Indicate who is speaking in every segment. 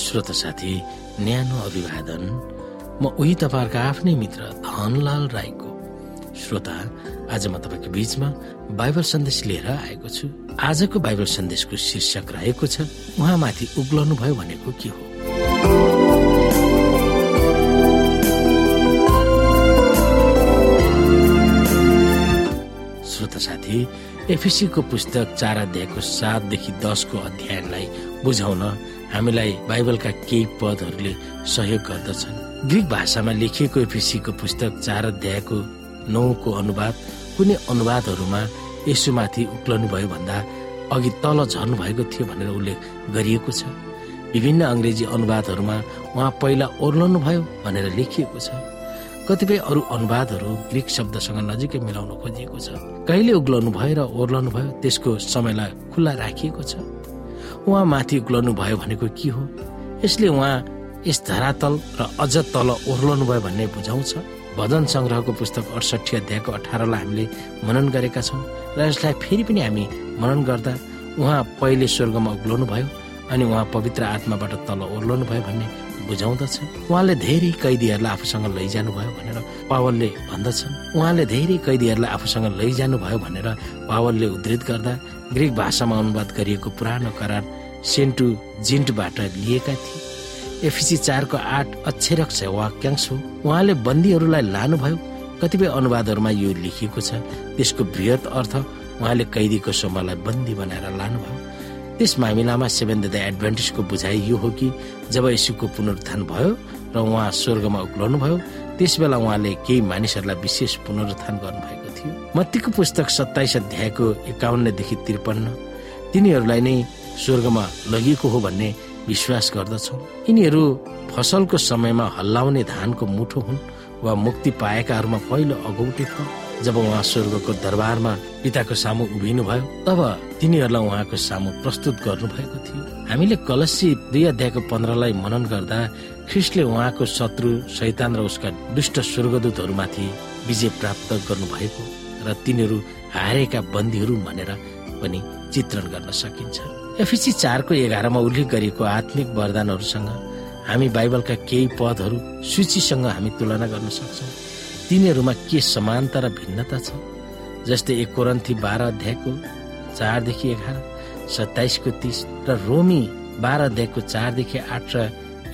Speaker 1: श्रोता साथी न्यानो अभिवादन। म उही तपाईँहरूको आफ्नै मित्र धनलाल राईको। श्रोता आज म तपाईँको बीचमा बाइबल सन्देश लिएर आएको छु। आजको बाइबल सन्देशको शीर्षक रहेको छ उहाँमाथि उग्लनु भयो भनेको के हो? श्रोता साथी एफिसीको पुस्तक चार अध्यायको सातदेखि दसको अध्ययनलाई बुझाउन हामीलाई बाइबलका केही पदहरूले सहयोग गर्दछन्। ग्रिक भाषामा लेखिएको एफिसीको पुस्तक चार अध्यायको नौको अनुवाद कुनै अनुवादहरूमा यसुमाथि उक्लनु भयो भन्दा अघि तल झर्नु भएको थियो भनेर उल्लेख गरिएको छ। विभिन्न अङ्ग्रेजी अनुवादहरूमा उहाँ पहिला ओर्लनु भयो भनेर लेखिएको छ। कतिपय अरू अनुवादहरू ग्रिक शब्दसँग नजिकै मिलाउन खोजिएको छ। कहिले उग्लनु भयो र ओर्लनु भयो त्यसको समयलाई खुल्ला राखिएको छ। उहाँ माथि उक्लनु भयो भनेको के हो? यसले उहाँ यस धरातल र अझ तल ओर्लनु भयो भन्ने बुझाउँछ। भजन सङ्ग्रहको पुस्तक अडसठी अध्यायको अठारलाई हामीले मनन गरेका छौँ र यसलाई फेरि पनि हामी मनन गर्दा उहाँ पहिले स्वर्गमा उक्लनु भयो। अनि उहाँ पवित्र आत्माबाट तल ओर्लनु भयो भन्ने बुझाउँदछ। उहाँले धेरै कैदीहरूलाई आफूसँग लैजानु भयो भनेर पावलले भन्दछन्। उहाँले धेरै कैदीहरूलाई आफूसँग लैजानु भयो भनेर पावलले उद्धृत गर्दा ग्रिक भाषामा अनुवाद गरिएको पुरानो करार सेन्टु जिन्टबाट लिएका थिए। एफिसी चारको आठ अक्षरक छ वाक्यांश हो। उहाँले बन्दीहरूलाई लानुभयो। कतिपय अनुवादहरूमा यो लेखिएको छ। त्यसको बृहत अर्थ उहाँले कैदीको समूहलाई बन्दी बनाएर लानुभयो। त्यस मामिलामा सेभेन द एडभान्टेजको बुझाइ यो हो कि जब यशुको पुनरुत्थान भयो र उहाँ स्वर्गमा उक्लनु भयो त्यस बेला उहाँले केही मानिसहरूलाई विशेष पुनरुत्थान गर्नुभएको थियो। मत्तीको पुस्तक सत्ताइस अध्यायको एकाउन्नदेखि त्रिपन्न तिनीहरूलाई नै स्वर्गमा लगिएको हो भन्ने विश्वास गर्दछौ। यिनीहरू फसलको समयमा हल्लाउने धानको मुठो हुन् वा मुक्ति पाएकाहरूमा पहिलो अगौटे थियो जब उहाँ स्वर्गको दरबारमा पिताको सामु उभिनु भयो तब तिनीहरूलाई उहाँको सामु प्रस्तुत गर्नु भएको थियो। हामीले कलसी दुई अध्यायको पन्ध्रलाई मनन गर्दा ख्रिस्टले उहाँको शत्रु शैतान र उसका दुष्ट स्वर्गदूतहरूमाथि विजय प्राप्त गर्नु भएको र तिनीहरू हारेका बन्दीहरू भनेर पनि चित्रण गर्न सकिन्छ। एफिसी चारको एघारमा उल्लेख गरिएको आत्मिक वरदानहरूसँग हामी बाइबलका केही पदहरू सूचीसँग हामी तुलना गर्न सक्छौँ। तिनीहरूमा के समानता र भिन्नता छ? जस्तै एक कोरन्थी बाह्र अध्यायको चारदेखि एघार सत्ताइसको तिस र रोमी बाह्र अध्यायको चारदेखि आठ र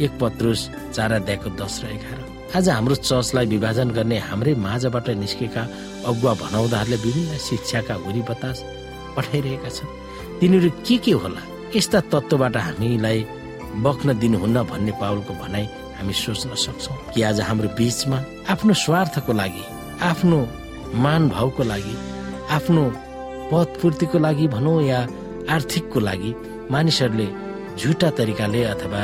Speaker 1: एक पत्रुस चार अध्यायको दस र एघार। आज हाम्रो चर्चलाई विभाजन गर्ने हाम्रै माझबाट निस्केका अगुवा भनाउँदाहरूले विभिन्न शिक्षाका हुरी बतास पठाइरहेका छन्। तिनीहरू के के होला? यस्ता तत्त्वबाट हामीलाई बक्न दिनुहुन्न भन्ने पावलको भनाइ हामी सोच्न सक्छौँ कि आज हाम्रो बिचमा आफ्नो स्वार्थको लागि आफ्नो मान भावको लागि आफ्नो पद पूर्तिको लागि भनौँ या आर्थिकको लागि मानिसहरूले झुटा तरिकाले अथवा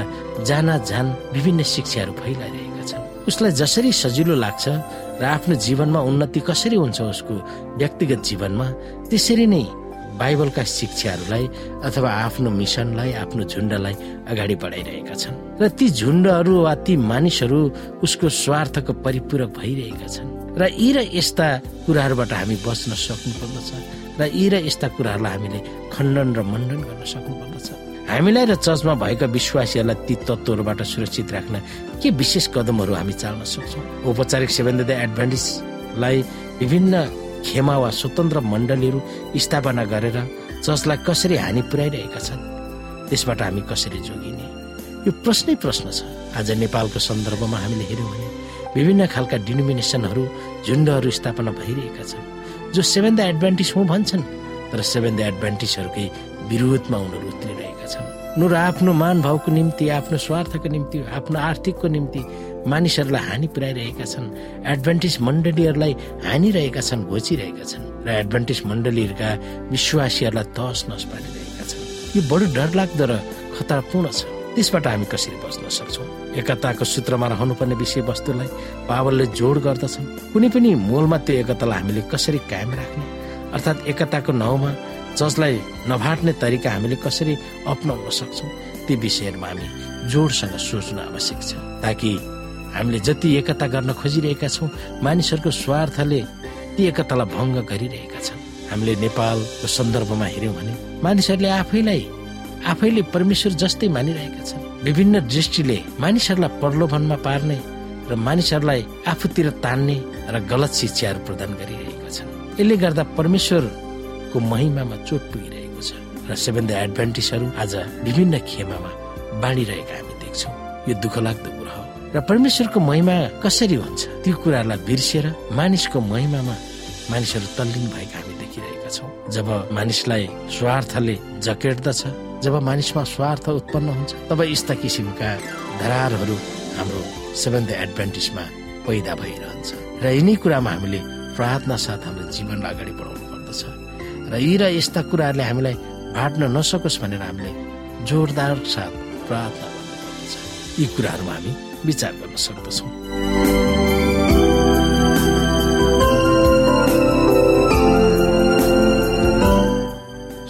Speaker 1: जाना जान विभिन्न शिक्षाहरू फैलाइरहेका छन्। उसलाई जसरी सजिलो लाग्छ र आफ्नो जीवनमा उन्नति कसरी हुन्छ उसको व्यक्तिगत जीवनमा त्यसरी नै बाइबलका शिक्षाहरूलाई अथवा आफ्नो मिसनलाई आफ्नो झुन्डलाई अगाडि बढाइरहेका छन् र ती झुन्डहरू वा ती मानिसहरू उसको स्वार्थको परिपूरक भइरहेका छन्। र यी र यस्ता कुराहरूबाट हामी बच्न सक्नु पर्दछ र यी र यस्ता कुराहरूलाई हामीले खण्डन र मण्डन गर्न सक्नु पर्दछ हामीलाई र चर्चमा भएका विश्वासीहरूलाई ती तत्त्वहरूबाट सुरक्षित राख्न के विशेष कदमहरू हामी चाल्न सक्छौँ? औपचारिक सेभेन्द एडभान्टेजलाई विभिन्न खेमा वा स्वतन्त्र मण्डलीहरू स्थापना गरेर चर्चलाई कसरी हानि पुर्याइरहेका छन् त्यसबाट हामी कसरी जोगिने? यो प्रश्नै प्रश्न छ। आज नेपालको सन्दर्भमा हामीले हेऱ्यौँ भने विभिन्न खालका डिनोमिनेसनहरू झुन्डहरू स्थापना भइरहेका छन् जो सेभेन द एडभान्टेज हो भन्छन् तर सेभेन द एडभान्टेजहरूकै विरोधमा उनीहरू उत्रिरहेका छन्। उनीहरू आफ्नो मान भावको निम्ति आफ्नो स्वार्थको निम्ति आफ्नो आर्थिकको निम्ति मानिसहरूलाई हानि पुर्याइरहेका छन्। एडभान्टेज मण्डलीहरूलाई हानिरहेका छन् घोचिरहेका छन् र एडभान्टेज मण्डलीहरूका विश्वासीहरूलाई तहस नस पारिरहेका छन्। यो बडो डरलाग्दो र खतरापूर्ण छ। त्यसबाट हामी कसरी बच्न सक्छौँ? एकताको सूत्रमा रहनुपर्ने विषयवस्तुलाई पावलले जोड गर्दछन्। कुनै पनि मोलमा त्यो एकतालाई हामीले कसरी कायम राख्ने? अर्थात् एकताको नाउँमा जसलाई नभाट्ने तरिका हामीले कसरी अप्नाउन सक्छौँ? ती विषयहरूमा हामी जोडसँग सोच्नु आवश्यक छ ताकि हामीले जति एकता गर्न खोजिरहेका छौँ मानिसहरूको स्वार्थले ती एकतालाई भङ्ग गरिरहेका छन्। हामीले नेपालको सन्दर्भमा हेऱ्यौँ भने मानिसहरूले आफैलाई आफैले परमेश्वर जस्तै मानिरहेका छन्। विभिन्न दृष्टिले मानिसहरूलाई प्रलोभनमा पार्ने र मानिसहरूलाई आफूतिर तान्ने र गलत शिक्षाहरू प्रदान गरिरहेका छन्। यसले गर्दा परमेश्वरको महिमामा चोट पुगिरहेको छ र सेभेन एडभान्टेजहरू आज विभिन्न खेमामा बाँडिरहेका हामी देख्छौँ। यो दुःख लाग्दो कुरा हो। र परमेश्वरको महिमा कसरी हुन्छ? त्यो कुराहरूलाई बिर्सिएर मानिसको महिमामा मानिसहरू तल्लीन भएका हामी देखिरहेका छौँ। जब मानिसलाई स्वार्थले जकेट्दछ जब मानिसमा स्वार्थ उत्पन्न हुन्छ तब यस्ता किसिमका धरारहरू हाम्रो सेभेन द एडभान्टेजमा पैदा भइरहन्छ। र यिनै कुरामा हामीले प्रार्थना साथ हाम्रो जीवनलाई अगाडि बढाउनु पर्दछ। र यी र यस्ता कुराहरूले हामीलाई भाट्न नसकोस् भनेर हामीले जोरदार साथ प्रार्थना गर्नुपर्दछ। यी कुराहरूमा हामी विचार गर्न सक्दछौँ।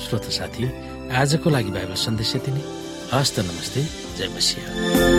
Speaker 1: श्रोता साथी आजको लागि बाइबल सन्देश यति नै। हस्त नमस्ते जय मसिंह।